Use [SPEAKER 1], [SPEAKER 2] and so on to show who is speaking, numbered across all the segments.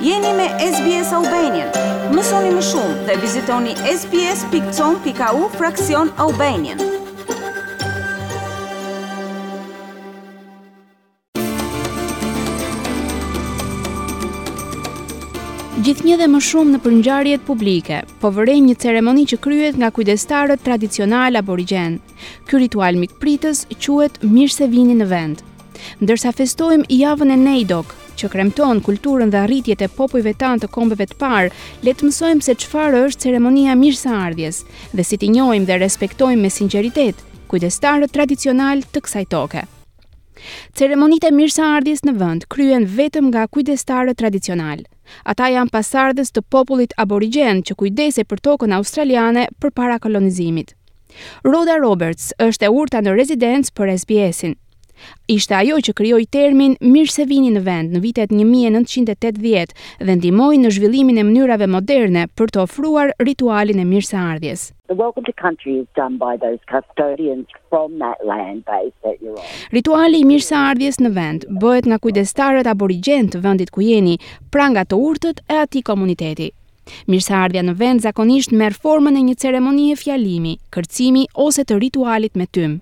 [SPEAKER 1] Jeni me SBS Albanian. Mësoni më shumë dhe vizitoni sbs.com.au fraksion Albanian.
[SPEAKER 2] Gjithnjë dhe më shumë nëpër ngjarjet publike, po vërejmë një ceremoni që kryhet nga kujdestarët tradicionalë aborigjenë. Ky ritual mikpritës quhet mirë se vini në vend. Ndërsa festojmë javën e NAIDOC, që kremton kulturën dhe arritjet e popujve tanë të kombeve të parë, le të mësojmë se çfarë është ceremonia e mirëseardhjes dhe si t'i njohim dhe respektojmë me sinqeritet kujdestarët tradicionalë të kësaj toke. Ceremonitë e mirëseardhjes në vend kryhen vetëm nga kujdestarët tradicionalë. Ata janë pasardhës të popullit aborigjen që kujdesej për tokën australiane përpara kolonizimit. Rhoda Roberts është e urta në rezidencë për SBS-in. Ishte ajo që krijoi termin mirë se vini në vend në vitet 1980 dhe ndihmoi në zhvillimin e mënyrave moderne për të ofruar ritualin e mirëseardhjes. Rituali i mirëseardhjes në vend bëhet nga kujdestarët aborigjenë të vendit ku jeni, pra nga të urtët e atij komuniteti. Mirëseardhja në vend zakonisht merr formën e një ceremonie fjalimi, kërcimi ose të ritualit me tym.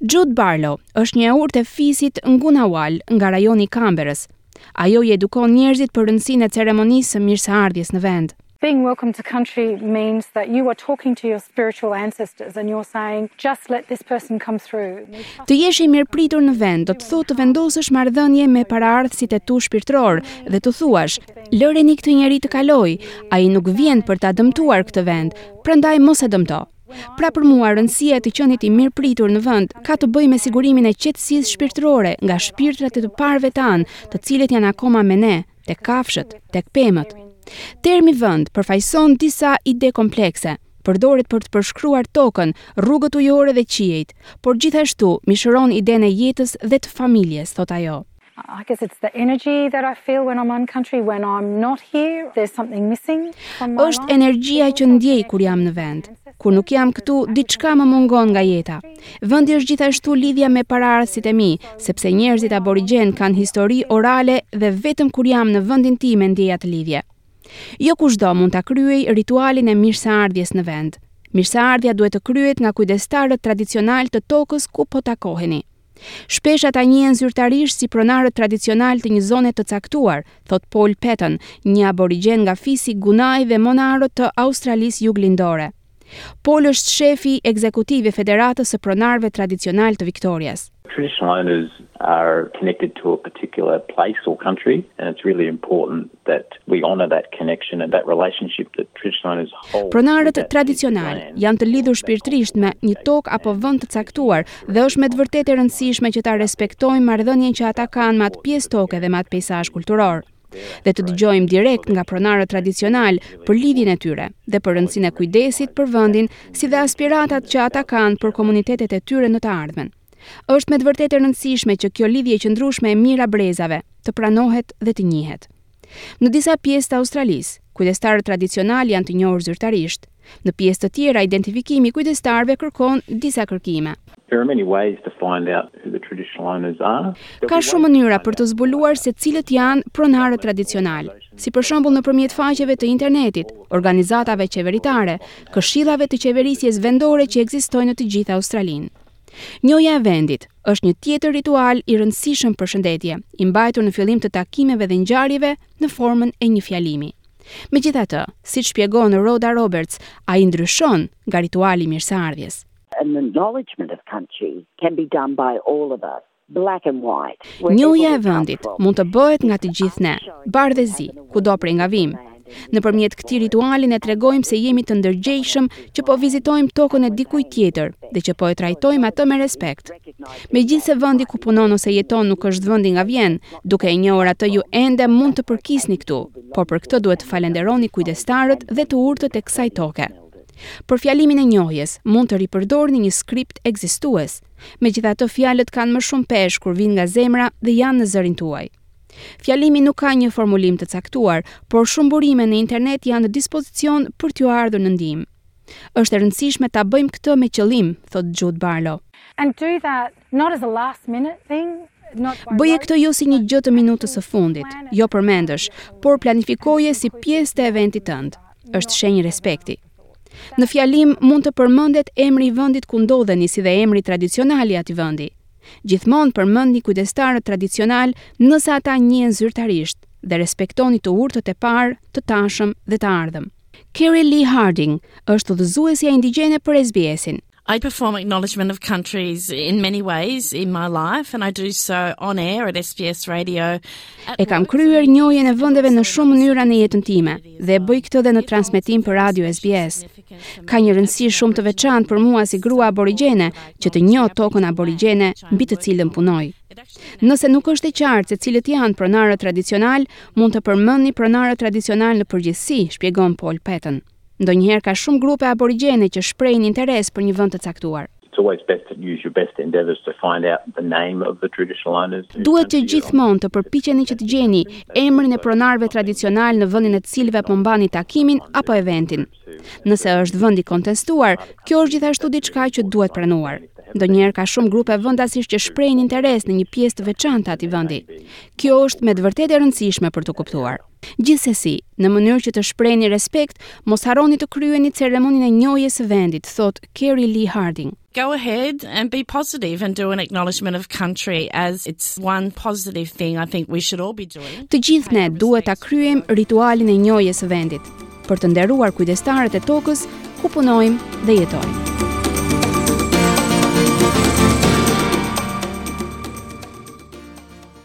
[SPEAKER 2] Jude Barlow është një urtë e fisit Ngunnawal nga rajoni i Kanberrës. Ajo i edukon njerëzit për rëndësinë e ceremonisë së mirëseardhjes në vend.
[SPEAKER 3] Being welcome to country means that you are talking to your spiritual ancestors and you're saying just let this person come through.
[SPEAKER 2] Të jesh i mirëpritur në vend do të thotë të vendosësh marrëdhënie me paraardhësit e tu shpirtërorë dhe t'u thuash, lëreni këtë njeri të kalojë, ai nuk vjen për ta dëmtuar këtë vend, prandaj mos e dëmto. Pra për mua rëndësia e të qenit i mirëpritur në vend ka të bëjë me sigurimin e qetësisë shpirtërore nga shpirtrat e të parëve tanë, të cilët janë akoma me ne, tek kafshët, tek pemët. Termi vend përfaqëson disa ide komplekse. Përdoret për të përshkruar tokën, rrugët ujore dhe qiejt, por gjithashtu mishëron idenë e jetës dhe të familjes, thotë ajo.
[SPEAKER 3] I guess it's the energy that I feel when I'm on country when I'm not here there's something missing from my
[SPEAKER 2] Është energjia që ndjej kur jam në vend. Kur nuk jam këtu, diçka më mungon nga jeta. Vendi është gjithashtu lidhja me paraardhësit e mi, sepse njerëzit aborigjenë kanë histori orale dhe vetëm kur jam në vendin tim e ndjej atë lidhje. Jo kushdo mund ta kryejë ritualin e mirëseardhjes në vend. Mirëseardhja duhet të kryhet nga kujdestarët tradicionalë të tokës ku po takoheni. Shpesh ata njihen zyrtarisht si pronarët tradicionalë të një zone të caktuar, thotë Paul Patton, një aborigjen nga fisi Gunai dhe Monaro të Australisë Juglindore. Paul është shefi ekzekutiv i Federatës së Pronarëve Tradicionalë të Viktorias.
[SPEAKER 4] Traditional owners are connected to a particular place or country and it's really important that we honour that connection and that relationship that traditional owners hold.
[SPEAKER 2] Pronarët tradicionalë janë të lidhur shpirtërisht me një tokë apo vend të caktuar Dhe është me të vërtetë e rëndësishme që ta respektojmë marrëdhënien që ata kanë me atë pjesë toke dhe me atë peisazh kulturor. Dhe të dëgjojmë direkt nga pronarët tradicionalë për lidhjen e tyre dhe për rëndësinë e kujdesit për vendin si dhe aspiratat që ata kanë për komunitetet e tyre në të ardhmen. Është me të vërtetë e rëndësishme që kjo lidhje e qëndrueshme e mijëra brezave të pranohet dhe të njihet. Në disa pjesë të Australisë, kujdestarët tradicionalë janë të njohur zyrtarisht, Në pjesë të tjera, identifikimi i kujdestarëve kërkon disa kërkime. Ka shumë mënyra për të zbuluar se cilët janë pronarët tradicionalë, si për shembull nëpërmjet faqeve të internetit, organizatave qeveritare, këshillave të qeverisjes vendore që ekzistojnë në të gjithë Australinë. Njohja e vendit është një tjetër ritual i rëndësishëm përshëndetjeje, i mbajtur në fillim të takimeve dhe ngjarjeve në formën e një fjalimi. Megjithatë, siç shpjegon Rhoda Roberts, ai ndryshon nga rituali i mirëseardhjes. Njohja e vendit mund të bëhet nga të gjithë ne, bardhë e zi, kudo prej nga vijmë. Nëpërmjet këtij rituali ne tregojmë se jemi të ndërgjegjshëm që po vizitojmë tokën e dikujt tjetër dhe që po e trajtojmë atë me respekt. Megjithëse vendi ku punon ose jeton nuk është vendi nga vjen, duke e njohur atë ju ende mund të përkisni këtu, por për këtë duhet të falënderoni kujdestarët dhe të urtët e kësaj toke. Për fjalimin e njohjes, mund të ripërdorni një skript ekzistues. Megjithatë, fjalët kanë më shumë peshë kur vijnë nga zemra dhe janë në zërin tuaj. Fjalimi nuk ka një formulim të caktuar, por shumë burime në internet janë në dispozicion për t'ju ardhur në ndihmë. Është e rëndësishme ta bëjmë këtë me qëllim, thotë Jude Barlow. Bëje këtë jo si një gjë të minutës së fundit, jo përmendësh, por planifikoje si pjesë të eventit tënd. Është shenjë respekti. Në fjalim mund të përmendet emri i vendit ku ndodheni si dhe emri tradicional i atij vendi. Gjithmonë përmendni kujdestarët tradicionalë nëse ata njihen zyrtarisht dhe respektoni të urtët e parë, të tashëm dhe të ardhëm. Kerry Lee Harding është udhëzuesja indigjene për SBS-in.
[SPEAKER 5] I perform acknowledgement of countries in many ways in my life and I do so on air at SBS Radio.
[SPEAKER 2] E kam kryer njohjen e vendeve në shumë mënyra në jetën time dhe e bëj këtë dhe në transmetim për radio SBS. Ka një rëndësi shumë të veçantë për mua si grua aborigjene që të njoh tokën aborigjene mbi të cilën punoj. Nëse nuk është e qartë se cilët janë pronarët tradicionalë, mund të përmendni pronarët tradicionalë në përgjithësi, shpjegon Paul Paton. Ndonjëherë ka shumë grupe aborigjene që shprehin interes për një vend të caktuar. Duhet që gjithmonë të përpiqeni që të gjeni emrin e pronarëve tradicionalë në vendin e të cilëve po mbani takimin apo eventin. Nëse është vend i kontestuar, kjo është gjithashtu diçka që duhet pranuar. Ndonjëherë ka shumë grupe vendasish që shprehin interes në një pjesë të veçantë të atij vendi. Kjo është me të vërtetë e rëndësishme për t'u kuptuar. Gjithsesi, në mënyrë që të shprehni respekt, mos harroni të kryeni ceremoninë e njohjes së vendit, thotë Kerry Lee Harding.
[SPEAKER 5] go ahead and be positive and do an acknowledgement of country as it's one positive thing I think we should all be doing.
[SPEAKER 2] Të gjithë ne duhet ta kryejmë ritualin e njohjes së vendit për të nderuar kujdestarët e tokës ku punojmë dhe jetojmë.